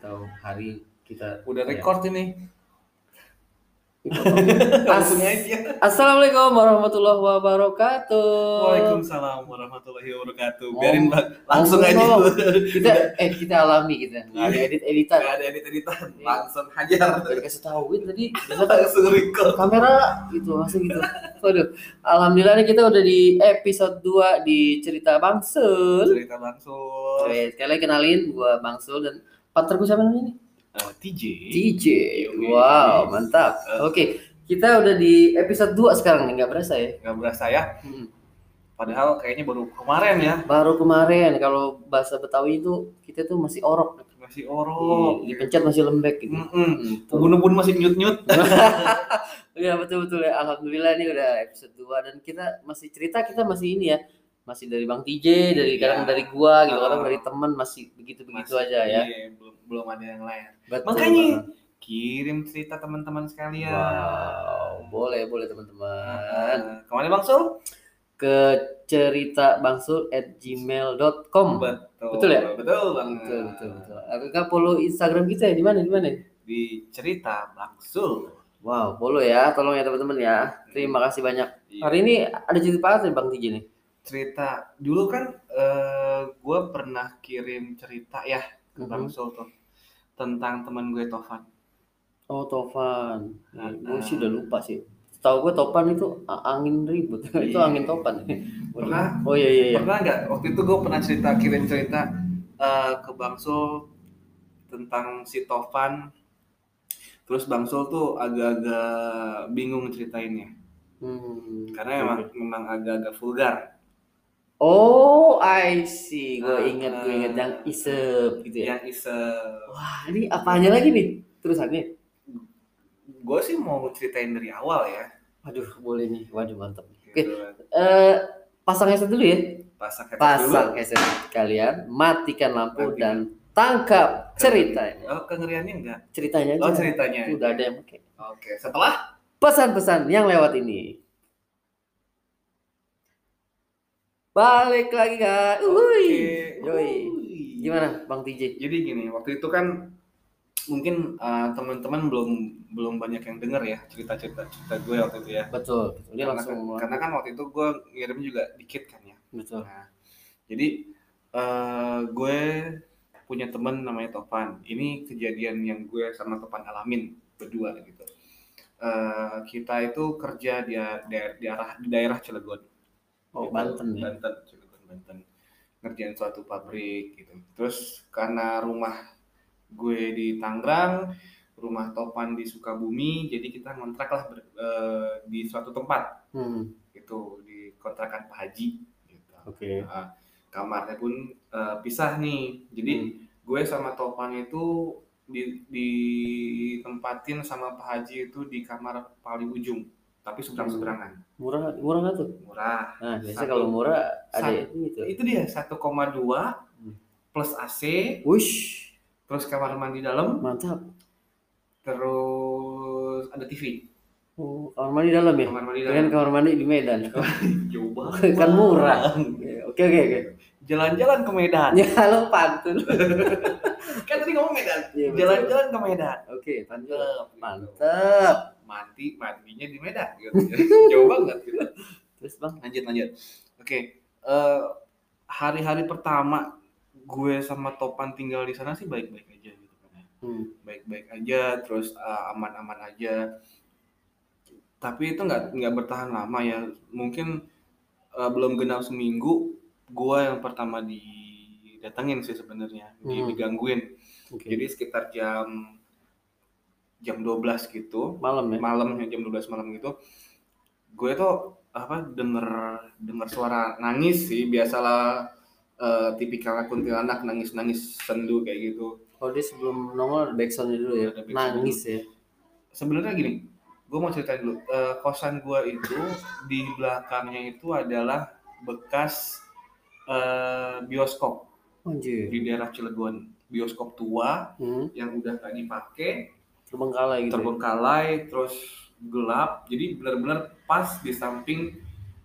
tahu hari kita Udah ya. record ini. As- Langsung aja. Assalamualaikum warahmatullahi wabarakatuh. Waalaikumsalam warahmatullahi wabarakatuh. Biarin bang, langsung aja. dulu. Kita eh kita alami kita. Nggak ada edit editan. Gak ada edit editan. Langsung hajar. Udah dikasih tahu Win, tadi Langsung record. kamera gitu langsung gitu. Waduh, alhamdulillah nih kita udah di episode 2 di cerita Bangsul. Cerita langsung. Oke, sekali lagi kenalin gua Bangsul dan partnerku siapa namanya nih? Eh, TJ. Yoi. Wow, mantap. Oke, kita udah di episode 2 sekarang nih, nggak berasa ya? Gak berasa ya. Hmm. Padahal kayaknya baru kemarin ya. Baru kemarin kalau bahasa Betawi itu kita tuh masih orok, Masih orok. Di- dipencet masih lembek gitu. Tuh. Ubun-ubun masih nyut-nyut. Iya betul betul ya. Alhamdulillah ini udah episode 2 dan kita masih cerita kita masih ini ya. Masih dari Bang TJ, dari Iya. kadang dari gua gitu, kadang Ah. dari teman masih begitu-begitu aja ya. Iya, belum belum ada yang lain. Betul Makanya banget. kirim cerita teman-teman sekalian. Wow, boleh boleh teman-teman. Nah, ke mana Bang Sul? Ke cerita bangsul at gmail.com Betul. Betul ya? Betul banget. Betul betul betul. Apakah follow Instagram kita ya di mana di mana? Di cerita Bang Sul. Wow, follow ya, tolong ya teman-teman ya. Terima kasih banyak. Iya. Hari ini ada cerita apa nih Bang TJ nih? Cerita dulu kan eh gue pernah kirim cerita ya ke Mhm. Bang Sul tuh tentang teman gue Tovan. Oh Topan, Nah, gue sih udah lupa sih. Tahu gue Topan itu angin ribut, itu Iya. angin Topan. Pernah? Oh iya iya. iya. Pernah nggak waktu itu gue pernah cerita kirim cerita eh, ke Bang Sul tentang si Tovan. Terus Bang Sul tuh agak-agak bingung ceritainnya Hmm. karena emang memang agak-agak vulgar. Oh I see, gue Ah, ingat gue ingat ah. yang isep gitu ya. Yang isa Wah ini apanya lagi nih terusannya? gue sih mau ceritain dari awal ya. Waduh boleh nih, waduh mantap. Oke, Gitu. eh pasang headset dulu ya. Pasang headset Pasang dulu. headset kalian, matikan lampu Matikan. dan tangkap ceritanya. Oh, kengeriannya enggak? Ceritanya aja. Oh, ceritanya. Udah ada yang pakai. Oke, setelah pesan-pesan yang lewat ini. Balik lagi kak. Uhuy. Yoi. Gimana Bang TJ? Jadi gini, waktu itu kan mungkin uh, teman-teman belum belum banyak yang dengar ya cerita-cerita cerita gue waktu itu ya. Betul. Dia Karena, langsung karena kan waktu itu gue ngirim juga dikit kan ya. betul. Nah, jadi uh, gue punya temen namanya Topan. Ini kejadian yang gue sama Topan alamin berdua gitu. Uh, kita itu kerja di, di, di arah di daerah Cilegon. Oh Gitu. Banten ya. Banten, Cilegon, Banten. Ngerjain suatu pabrik gitu. Terus karena rumah gue di Tangerang, rumah Topan di Sukabumi, jadi kita ngontrak lah ber- eh, di suatu tempat Hmm. gitu di kontrakan Pak Haji. Gitu. Oke. Nah, kamarnya pun eh, pisah nih. Jadi Hmm. gue sama Topan itu di ditempatin sama Pak Haji itu di kamar paling ujung, tapi seberang-seberangan. Murah murah nggak tuh? Murah. Nah biasa Satu. kalau murah ada Satu. itu. itu dia 1,2 Hmm. plus AC Wush, terus kamar mandi dalam mantap. terus ada TV Oh, kamar mandi dalam ya? kamar mandi Kan dalam kamar mandi di Medan. jauh banget kan murah. Oke oke oke. jalan-jalan ke Medan Ya lo pantun. tadi ngomong Medan Iya, jalan-jalan ke Medan Oke, lanjut. Mantap. Mantap. mandi mandinya di Medan gitu. jauh banget gitu. Terus bang? lanjut lanjut oke eh, hari-hari pertama gue sama Topan tinggal di sana sih baik-baik aja gitu kan. Hmm. baik-baik aja terus uh, aman-aman aja tapi itu nggak nggak bertahan lama ya mungkin uh, belum genap seminggu gua yang pertama didatengin sih sebenarnya Hmm. digangguin Oke. jadi sekitar jam jam 12 gitu malam ya? malam ya, jam 12 malam gitu gue tuh apa denger denger suara nangis sih biasalah uh, tipikal kuntilanak nangis nangis sendu kayak gitu Oh dia sebelum nongol backsoundnya dulu ya, Ada backsound nangis ya. sebenarnya gini gue mau ceritain dulu Eh, kosan gue itu di belakangnya itu adalah bekas eh, bioskop Anjir. di daerah Cilegon bioskop tua Hmm. yang udah gak dipakai Terbengkalai gitu. ya? terbengkalai terus gelap jadi benar-benar pas di samping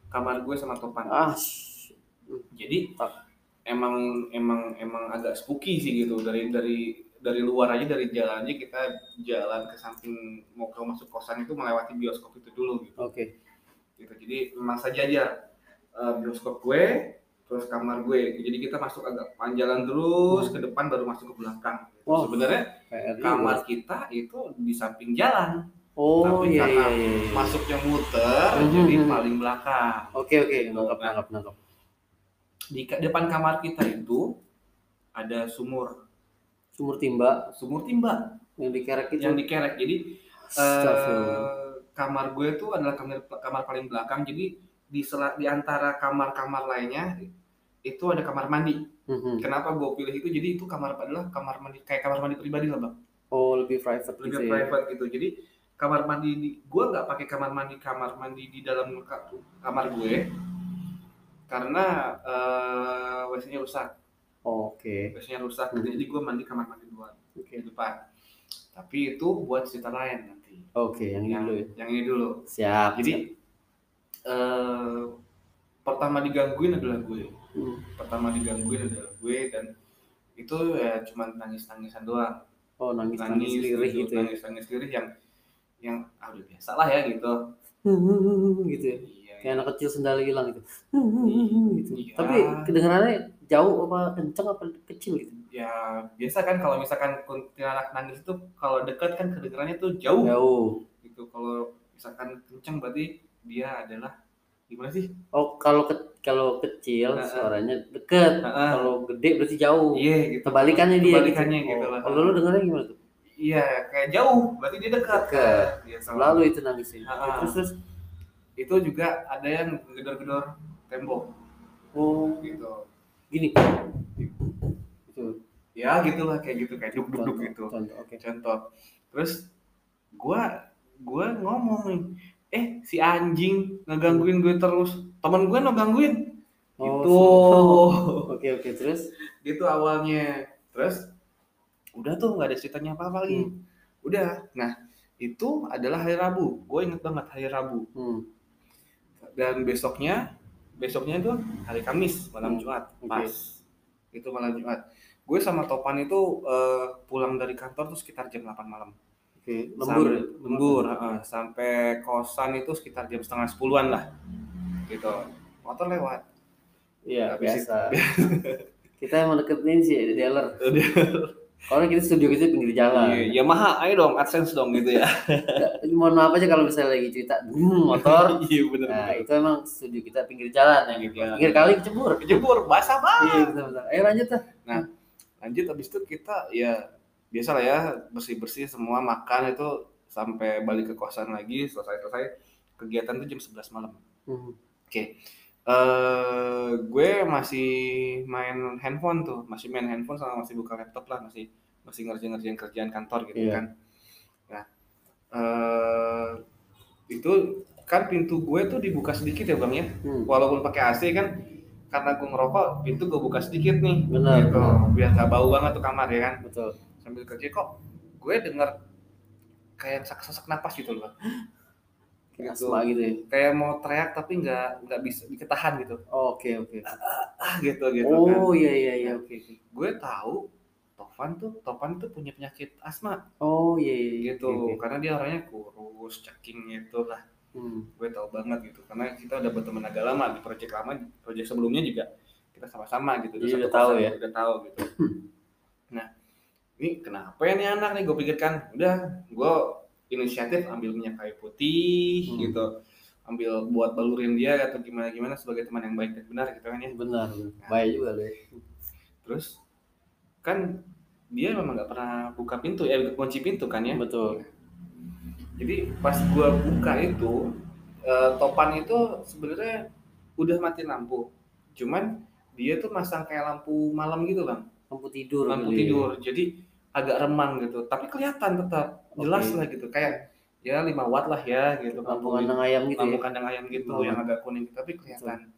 kamar gue sama Topan Ah, jadi emang emang emang agak spooky sih gitu dari dari dari luar aja dari jalan aja kita jalan ke samping mau ke masuk kosan itu melewati bioskop itu dulu gitu. Oke. gitu. Jadi memang saja aja eh, bioskop gue terus kamar gue. Jadi kita masuk agak panjalan terus ke depan baru masuk ke belakang. Gitu. Wow. Sebenarnya kamar kita itu di samping jalan. Oh Tapi iya karena iya iya. iya. Masuknya muter Mhm. jadi paling belakang. Oke oke, nangkap nangkap nangkap. Di depan kamar kita itu ada sumur, Sumur timba sumur timba yang dikerek itu. yang dikerek. Jadi eh, kamar gue itu adalah kamar kamar paling belakang. Jadi di sela, di antara kamar-kamar lainnya itu ada kamar mandi. Mhm. Kenapa gue pilih itu? Jadi itu kamar adalah kamar mandi kayak kamar mandi pribadi lah bang, Oh lebih private lebih gitu ya. private gitu. Jadi kamar mandi di, gue nggak pakai kamar mandi kamar mandi di dalam ka- kamar gue karena eh, WC-nya rusak, Oke. WC-nya rusak. Hmm. Jadi gue mandi kamar mandi luar Oke. di depan. Tapi itu buat cerita lain nanti. Oke, yang ini Yang, dulu ya. yang ini dulu. Siap. Jadi eh pertama digangguin adalah gue. Hmm. Pertama digangguin adalah gue dan itu ya cuma nangis-nangisan doang. Oh nangis nangis Nangis lirih gitu, gitu ya. nangis-nangis lirih yang yang udah biasa lah ya gitu. gitu ya. Iya. Kayak anak kecil sendal hilang gitu. gitu. Iya. Tapi kedengarannya jauh apa kenceng apa kecil gitu. Ya biasa kan kalau misalkan kuntilanak nangis itu kalau dekat kan kedengarannya tuh jauh Jauh. gitu. Kalau misalkan kenceng berarti dia adalah gimana sih? Oh kalau ke- kalau kecil Heeh. suaranya deket. Heeh. Kalau gede berarti jauh. Iya gitu. Kebalikannya dia. Kebalikannya gitu. gitu Oh, lah. Kalau lu dengarnya gimana tuh? Iya, kayak jauh, berarti dia dekat. Dekat. Gitu. Selalu itu nangisnya. Heeh. Terus terus. Itu juga ada yang gedor-gedor tembok Oh gitu. gini. Itu. Ya gitulah kayak gitu kayak duk duk duk Contoh, gitu. Contoh. Oke. Contoh. Terus gua gua ngomong nih, eh si anjing ngegangguin gue terus. Temen gue ngegangguin. Oh, Gitu. Oke oke terus. gitu awalnya. Terus udah tuh nggak ada ceritanya apa-apa lagi. Hmm. Udah. Nah, itu adalah hari Rabu. Gue inget banget hari Rabu. Hmm. dan besoknya besoknya itu hari Kamis malam Hmm, Jumat pas itu malam Jumat gue sama Topan itu eh, pulang dari kantor tuh sekitar jam 8 malam Oke. Lembur. ya? Sampai- lembur heeh. sampai kosan itu sekitar jam setengah sepuluhan lah gitu motor lewat Iya biasa. kita emang deketin sih dealer. Kalau kita studio kita pinggir jalan. Iya, Yamaha ayo dong AdSense dong gitu ya Mohon maaf aja kalau misalnya lagi cerita hmm, motor. iya bener Nah bener itu emang studio kita pinggir jalan ya gitu. Iya. Pinggir kali kecebur. kejebur basah banget Iya betul. Ayo lanjut lah. lanjut habis itu kita ya biasa lah ya bersih bersih semua makan itu sampai balik ke kosan lagi selesai selesai kegiatan itu jam 11 malam Hmm. eh gue masih main handphone tuh masih main handphone sama masih buka laptop lah masih masih ngerjain ngerjain kerjaan kantor gitu Iya. kan nah eh itu kan pintu gue tuh dibuka sedikit ya bang ya Hmm. walaupun pakai AC kan karena gue ngerokok pintu gue buka sedikit nih Benar, gitu benar. biar nggak bau banget tuh kamar ya kan Betul. Sambil kerja kok gue denger kayak sesak-sesak napas gitu loh Kayak Gitu. asma gitu ya. kayak mau teriak tapi nggak nggak bisa diketahan gitu Oke oke. ah gitu gitu kan Oh iya iya iya oke oke. gue tahu Tovan tuh Tovan tuh punya penyakit asma Oh iya iya iya, gitu oke, oke. karena dia orangnya kurus caking gitu lah Hmm. gue tahu banget gitu karena kita udah berteman agak lama di proyek lama proyek sebelumnya juga kita sama-sama gitu Jadi satu udah tahu ya? udah tahu gitu nah ini kenapa ya nih anak nih gue pikirkan udah gue inisiatif ambil minyak kayu putih Hmm. gitu ambil buat balurin dia atau gimana gimana sebagai teman yang baik dan benar gitu kan ya Benar. benar. Baik juga ya. terus kan dia memang nggak pernah buka pintu ya kunci pintu kan ya Betul. jadi pas gua buka itu eh, topan itu sebenarnya udah mati lampu cuman dia tuh masang kayak lampu malam gitu bang Lampu tidur. lampu ya. tidur jadi agak remang gitu. Tapi kelihatan tetap jelas Oke. lah gitu. Kayak ya 5 watt lah ya gitu Lampu lampu kandang ayam gitu lampu ya. kandang ayam gitu Hmm. yang agak kuning tapi kelihatan.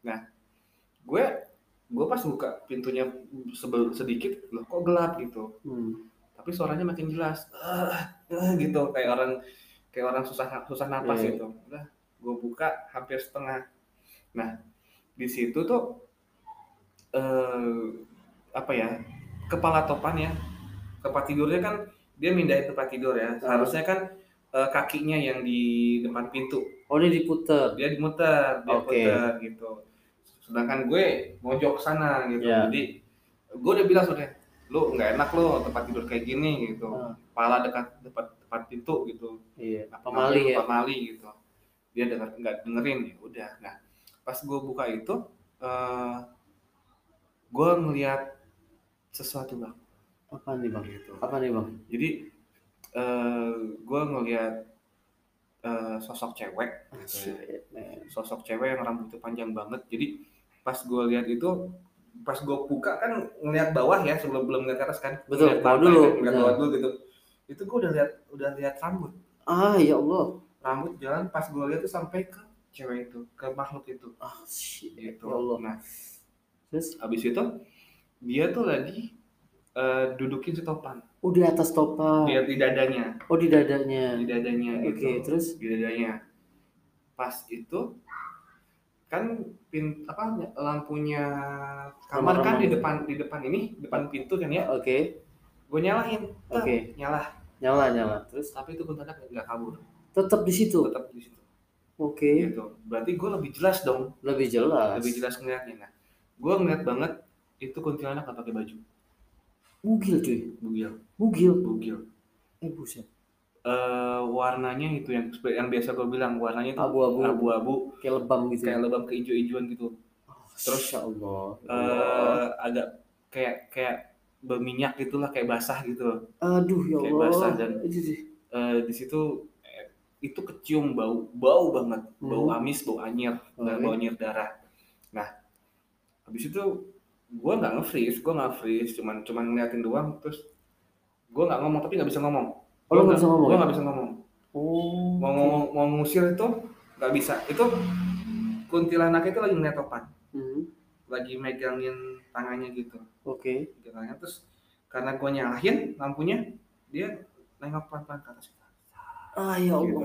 Nah gue gue pas buka pintunya sebel sedikit loh kok gelap gitu. Hmm. tapi suaranya makin jelas. Ah, ah, gitu. Kayak orang kayak orang susah susah napas Iya. gitu. Udah gue buka hampir setengah. Nah di situ tuh eh apa ya kepala topan ya tempat tidurnya kan dia mindahin tempat tidur ya seharusnya kan eh, kakinya yang di depan pintu Oh ini diputer. dia dimuter dia Oke. puter gitu sedangkan gue mojok sana gitu Ya. jadi gue udah bilang sudah lu nggak enak lo tempat tidur kayak gini gitu Ah. kepala dekat depan depan pintu gitu Iya. Nah, Pemali ya. pemali gitu dia denger nggak dengerin ya udah nah pas gue buka itu eh gue ngeliat sesuatu bang Apa nih bang? gitu Apa nih bang? jadi eh gue ngeliat eh, sosok cewek sosok cewek yang rambutnya panjang banget jadi pas gue lihat itu pas gue buka kan ngeliat bawah ya sebelum belum ngeliat atas kan Betul, Ngeliat bawah dulu. kan, ngeliat bawah dulu gitu itu gue udah lihat udah lihat rambut Ah ya Allah. rambut jalan pas gue lihat tuh sampai ke cewek itu ke makhluk itu Ah shit. gitu Ya Allah. nah Terus habis itu dia tuh lagi eh, dudukin si topan oh di atas topan. dia di dadanya Oh di dadanya. di dadanya Oke gitu terus. di dadanya pas itu kan pin apa lampunya kamar kan di depan di depan ini depan pintu kan ya Oke. gue nyalain Oke. nyala Nyala nyala. Terus tapi itu kuntilanak nggak kabur tetap di situ. tetap di situ Oke. gitu berarti gue lebih jelas dong Lebih jelas. lebih jelas ngeliatnya nah gue ngeliat banget itu kuntilanak nggak pakai baju Bugil cuy. bugil Bugil. bugil Eh buset. Eh warnanya itu yang yang biasa gue bilang warnanya itu Abu-abu. abu-abu Kayak lebam gitu. kayak lebam keijo-ijoan gitu terus, Masya Allah. eh agak kayak kayak berminyak gitulah kayak basah gitu Aduh ya kayak Allah. basah dan-. Eh di situ itu kecium bau bau banget bau Hmm. amis bau anyir dan Oke. bau anyir darah nah habis itu gue nggak nge-freeze gue nggak freeze cuman cuman ngeliatin doang terus gue nggak ngomong tapi nggak bisa ngomong Oh, lu nggak bisa ngomong gue ya? nggak bisa ngomong Oh. mau ngomong mau ngusir itu nggak bisa itu kuntilanak itu lagi ngeliat topan Hmm. lagi megangin tangannya gitu Oke. tangannya terus karena gue nyalahin lampunya dia nengok pelan-pelan ke atas Ah ya Gitu.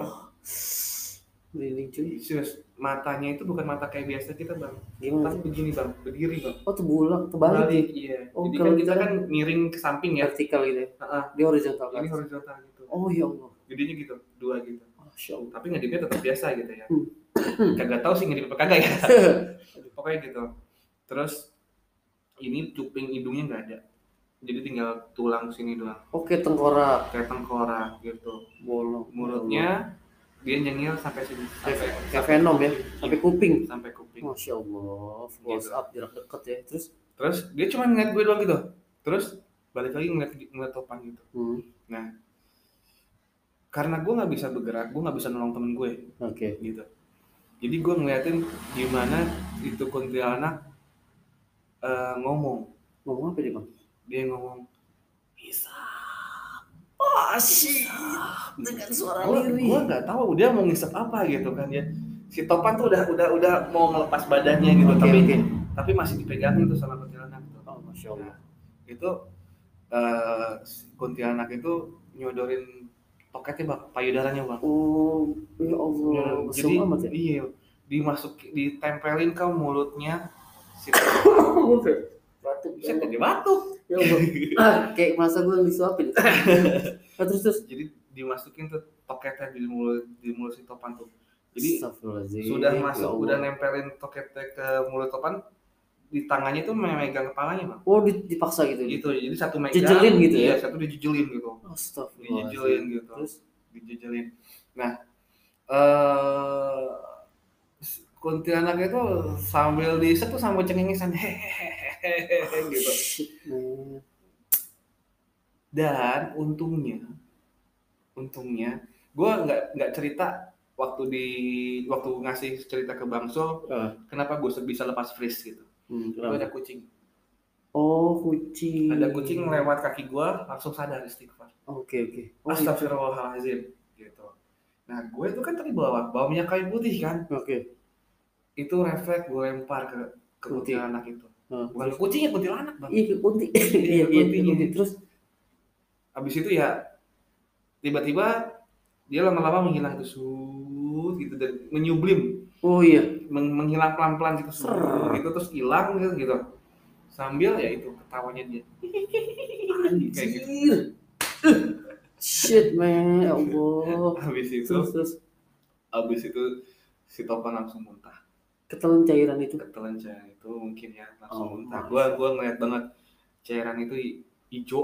Merinding cuy. serius matanya itu bukan mata kayak biasa kita bang Gimana? tapi begini bang berdiri bang Oh terbulak, terbalik. Balik, iya Oh, jadi kalau kan kita kita- kan miring ke samping ya Vertikal gitu ya. Heeh. Dia horizontal ini kan. horizontal gitu Oh ya Allah. gedenya gitu dua gitu Masya Allah. tapi ngedipnya tetap biasa gitu ya Hmm. kagak tahu sih ngedip apa kagak ya pokoknya gitu terus ini cuping hidungnya nggak ada jadi tinggal tulang sini doang Oke tengkorak. kayak tengkorak gitu Bolong. mulutnya dia nyengir sampai sini sampai kayak Venom ya. Sampai kuping. sampai kuping Masya Allah. Close Gitu. up jarak deket ya. Terus. terus dia cuma ngeliat gue doang gitu terus balik lagi ngeliat ngeliat topan gitu Hmm. karena gue nggak bisa bergerak gue nggak bisa nolong temen gue Oke. gitu jadi gue ngeliatin gimana itu kuntilanak eh, ngomong Ngomong apa dia bang? dia ngomong bisa Shit. Dengan suara gue lirih. gue nggak tahu dia mau ngisep apa gitu kan ya si topan tuh udah udah udah mau ngelepas badannya gitu Oke tapi oke. tapi masih dipegangin tuh sama kuntilanak Oh masya Allah. itu eh, si kuntilanak itu nyodorin toketnya bang payudaranya bang Oh ya Allah. Nyodorin. Jadi amat ya. iya dimasuk ditempelin ke mulutnya si topan Batuk. Ya Allah. jadi batuk Ya. Ah, kayak masa gue disuapin. Ah, terus terus. jadi dimasukin tuh toketnya di mulut di mulut si topan tuh jadi sudah Ya masuk Allah. udah nempelin toketnya ke mulut topan di tangannya tuh memegang kepalanya bang Oh di- dipaksa gitu. gitu jadi satu megang Jejelin gitu ya? iya, satu dijejelin gitu Astagfirullahaladzim. dijejelin gitu Terus dijejelin nah eh kuntilanaknya itu sambil diisep tuh sambil cengengesan hehehe gitu dan untungnya untungnya gue nggak nggak cerita waktu di waktu ngasih cerita ke Bang Sol Ah. kenapa gue bisa lepas freeze gitu Hmm, ada kucing Oh kucing. ada kucing lewat kaki gue langsung sadar istighfar Oke oke. Oh, iya. astagfirullahaladzim gitu nah gue itu kan tadi bawa bawa minyak kayu putih kan Oke. itu refleks gue lempar ke ke Kunti. kuntilanak itu Bukan kucing ya kuntilanak bang Iya kunti. Iya iya kuntinya. kunti. Terus habis itu ya tiba-tiba dia lama-lama menghilang tuh sut gitu dan menyublim oh iya. meng- menghilang pelan-pelan gitu Ser. gitu terus hilang gitu gitu sambil ya itu ketawanya dia kayak gitu. Shit man, ya Allah. habis itu Terus terus habis itu si Topan langsung muntah ketelan cairan itu. ketelan cairan itu mungkin ya langsung Oh, muntah masa. gua gua ngeliat banget cairan itu hi- hijau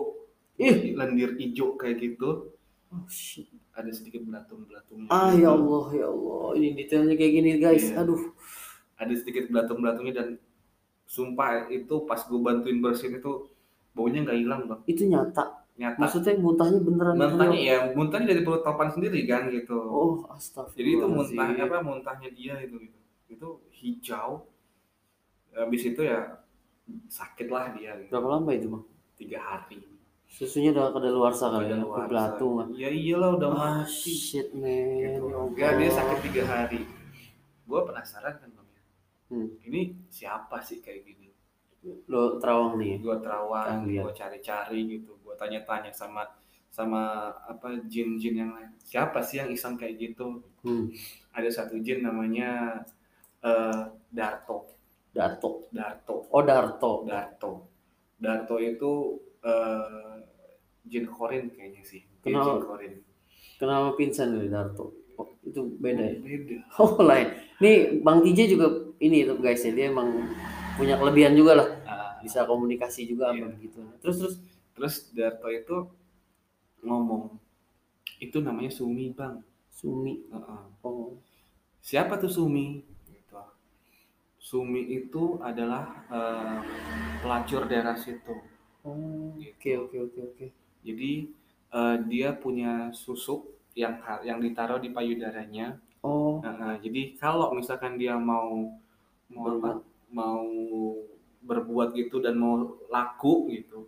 Ih. lendir hijau kayak gitu Oh shit. ada sedikit belatung-belatungnya Ah gitu. ya Allah ya Allah. Ini detailnya kayak gini guys. Iya. Aduh. ada sedikit belatung-belatungnya dan sumpah itu pas gue bantuin bersihin itu baunya nggak hilang bang Itu nyata. nyata Maksudnya muntahnya beneran muntahnya ya muntahnya dari perut topan sendiri kan gitu Oh, astagfirullah. jadi itu muntahnya apa muntahnya dia itu gitu itu hijau habis itu ya sakit lah dia gitu. Berapa lama itu, Bang? tiga hari Susunya udah kada luar sana Udah kan? ya iyalah udah Ah, mati shit man. gitu. Ya Allah. Enggak, dia sakit tiga hari gue penasaran kan bang ya Hmm. ini siapa sih kayak gini Lo terawang nih. gue terawang gue cari-cari gitu gue tanya-tanya sama sama apa jin-jin yang lain siapa sih yang iseng kayak gitu Hmm. ada satu jin namanya eh, Darto Darto. Darto Oh, Darto. Darto Darto itu eh, jin Korin kayaknya sih Dia Kenapa? jin Korin Kenapa pingsan nih Darto? Oh, itu beda ya? beda Oh, lain. Nih, Bang TJ juga ini tuh guys ya. Dia emang punya kelebihan juga lah. Ah, Bisa komunikasi juga Iya. sama begitu. Terus terus terus Darto itu ngomong itu namanya Sumi bang Sumi. Heeh. Oh. siapa tuh Sumi. Sumi itu adalah eh, pelacur daerah situ Oh, oke oke oke oke. jadi eh, dia punya susuk yang yang ditaruh di payudaranya Oh, Nah, jadi kalau misalkan dia mau mau apa, mau berbuat gitu dan mau laku gitu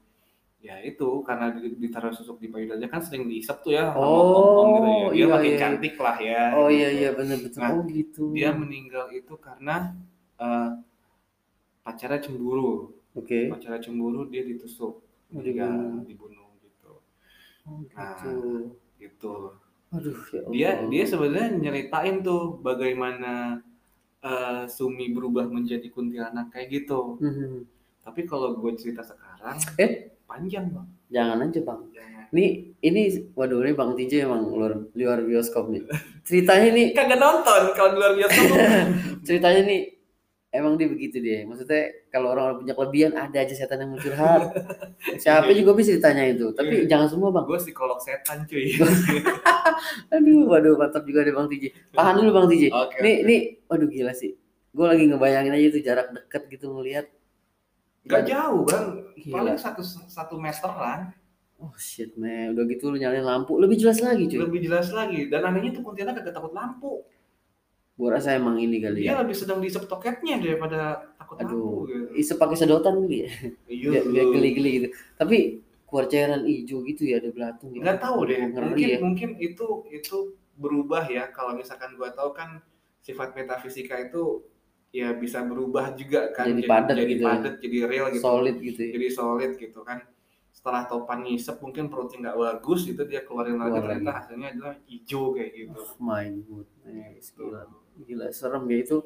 ya itu karena di- ditaruh susuk di payudaranya kan sering diisep tuh ya Oh, om-om gitu ya dia iya, makin iya. cantik lah ya oh iya iya benar betul. Nah, oh gitu. dia meninggal itu karena eh, pacarnya cemburu Oke. pacarnya cemburu dia ditusuk Oh, meninggal dibunuh. dibunuh gitu Oh Nah, gitu. gitu Aduh ya Allah. dia dia sebenarnya nyeritain tuh bagaimana eh, Sumi berubah menjadi kuntilanak kayak gitu Hmm. tapi kalau gue cerita sekarang Eh? panjang bang Jangan aja bang. Jangan. Nih ini waduh ini Bang TJ emang luar luar bioskop nih. Ceritanya nih kagak nonton kalau di luar biasa ceritanya nih emang dia begitu dia. Maksudnya kalau orang punya kelebihan ada aja setan yang curhat. Siapa juga bisa ditanya itu. Tapi Iya. jangan semua bang. gue psikolog setan cuy Aduh, waduh mantap juga deh Bang TJ. Tahan dulu Bang TJ. oke Nih, oke. nih, waduh gila sih. Gue lagi ngebayangin aja tuh jarak deket gitu ngelihat. Gak jauh bang Gila. paling satu satu meteran Oh shit man, udah gitu lu nyalain lampu lebih jelas lagi cuy. lebih jelas lagi dan anehnya tuh kuntilanak kagak takut lampu Gue rasa emang ini kali dia ya. lebih sedang diisep toketnya daripada takut Aduh, lampu gitu. isep pakai sedotan kali ya. Iya, Biar, geli-geli gitu. Tapi keluar cairan hijau gitu ya ada belatung gitu. nggak tahu deh Ngeri mungkin ya. mungkin itu itu berubah ya kalau misalkan gua tahu kan sifat metafisika itu ya bisa berubah juga kan Jadi padat jadi gitu ya. padat jadi real gitu Solid gitu ya. jadi solid gitu kan setelah topan ngisep mungkin perutnya nggak bagus itu dia keluarin lagi ternyata hasilnya adalah hijau kayak gitu Oh my goodness, gila. Gila serem ya itu.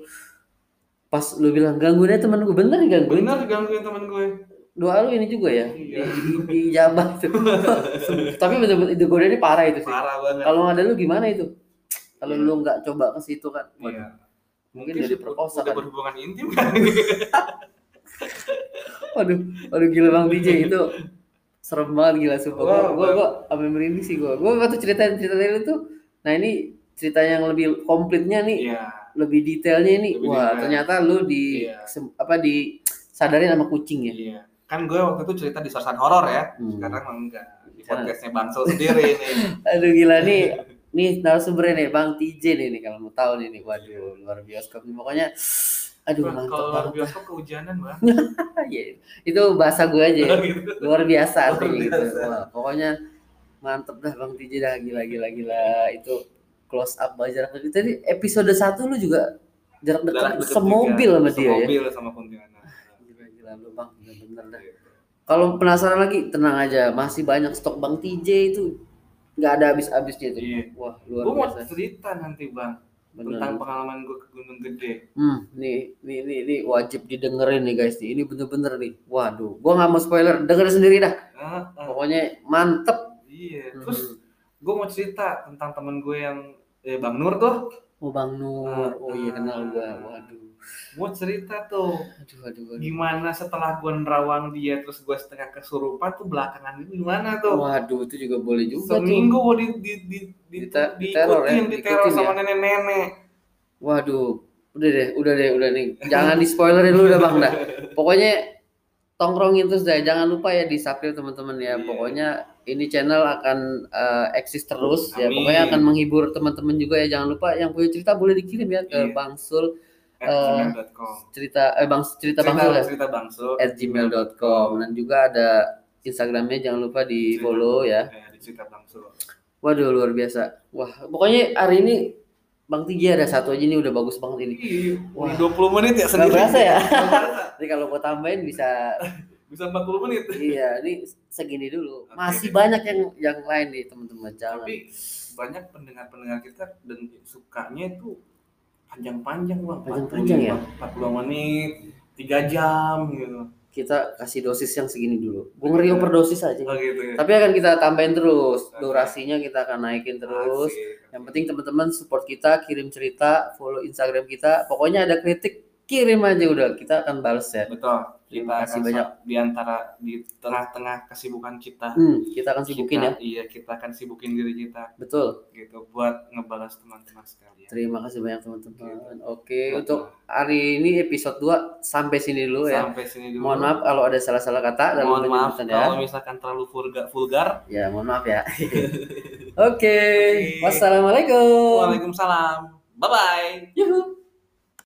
Pas lu bilang gangguin temen gue bener gangguin. bener gangguin teman gue Doa lu ini juga ya. Iya. Di, di, di jabat tuh. Tapi betul-betul itu godaannya parah itu sih. parah banget Kalau ada lu gimana itu? Kalau Iya. lu nggak coba ke situ kan. Waduh, Iya. Mungkin dari perkosa udah kan. berhubungan intim kan Waduh, waduh gila Bang DJ itu serem banget gila sumpah. Gua, Bang. gua sampai merinding sih gua. Gua waktu ceritain cerita dari lu tuh. Nah, ini cerita yang lebih komplitnya nih, iya lebih detailnya ini. Lebih Wah, detail. ternyata lu di Iya. sem- apa di sadarin sama kucing ya. iya kan gue waktu itu cerita di sarsan horor ya Hmm. sekarang enggak di podcastnya Bangsel sendiri ini Aduh gila nih. Nih narasumbernya nih Bang TJ nih, nih kalau mau tahu nih nih. Waduh, luar bioskop nih. Pokoknya aduh Wah, mantap kalau banget. bioskop kehujanan bang Iya, itu bahasa gue aja ya. Gitu. luar biasa Luar artinya gitu. biasa. Wah, pokoknya mantep dah Bang TJ dah gila gila gila itu close up jarak dekat. Tadi episode 1 lu juga jarak dekat semobil juga. sama dia ya. semobil sama kuntilanak Gila gila lu Bang, bener-bener dah. Kalau penasaran lagi tenang aja, masih banyak stok Bang TJ itu nggak ada habis-habisnya tuh. Iya. Wah, luar gue mau biasa. cerita nanti bang Bener. tentang pengalaman gue ke Gunung Gede. Hmm, nih, nih, nih, nih wajib didengerin nih guys nih. Ini bener-bener nih. Waduh, gua nggak mau spoiler, dengerin sendiri dah. Ah, ah, Pokoknya mantep. iya. Hmm. Terus gue mau cerita tentang temen gue yang eh, Bang Nur tuh. Oh Bang Nur, oh iya kenal gua. Waduh, Mau cerita tuh aduh, aduh, aduh. gimana setelah gue nerawang dia terus gue setengah kesurupan tuh belakangan ini gimana tuh? Waduh, itu juga boleh juga Seminggu gua di di di di, Dite- diteror ya, diteror diikutin sama ya. nenek-nenek. Waduh, udah deh, udah deh, udah nih. Jangan di spoilerin dulu dah Bang dah. Pokoknya tongkrongin terus deh. Jangan lupa ya di subscribe teman-teman ya. Iya. Pokoknya ini channel akan eh, eksis terus ya. Amin. Pokoknya akan menghibur teman-teman juga ya. Jangan lupa yang punya cerita boleh dikirim ya ke Iya. Bang Sul Eh, cerita eh Bang cerita cerita, Sul ya. cerita bangsul at gmail.com dan juga ada Instagramnya jangan lupa di follow ya. Eh, di cerita bangsul. Waduh luar biasa. Wah pokoknya hari ini Bang Tigi ada satu aja ini udah bagus banget ini. Wah. udah 20 menit ya sendiri. berasa ya? Jadi kalau gua tambahin bisa Bisa 40 menit. iya ini segini dulu. Oke, Masih banyak yang yang lain nih teman-teman jangan. Tapi banyak pendengar-pendengar kita dan sukanya itu panjang-panjang bang. Panjang-panjang ya? 45 menit, 3 jam gitu. Kita kasih dosis yang segini dulu. Gua ngeri overdosis aja. Oh gitu ya. Tapi akan kita tambahin terus. Durasinya kita akan naikin terus. Asik. Yang penting teman-teman support kita, kirim cerita, follow Instagram kita. Pokoknya ada kritik, kirim aja udah. Kita akan balas ya. Betul. Kita Terima kasih akan banyak. di antara di tengah-tengah kesibukan kita. Hmm, kita akan sibukin ya. kita, Iya, kita akan sibukin diri kita Betul. gitu buat ngebalas teman-teman sekalian. Terima kasih banyak teman-teman. Oke, Betul. untuk hari ini episode 2 sampai sini dulu ya. Sampai sini dulu. Mohon maaf kalau ada salah-salah kata dalam Mohon maaf ya. kalau misalkan terlalu vulgar. vulgar. Ya, mohon maaf ya. Oke. Oke. Wassalamualaikum. Waalaikumsalam. Bye bye. Yuhu.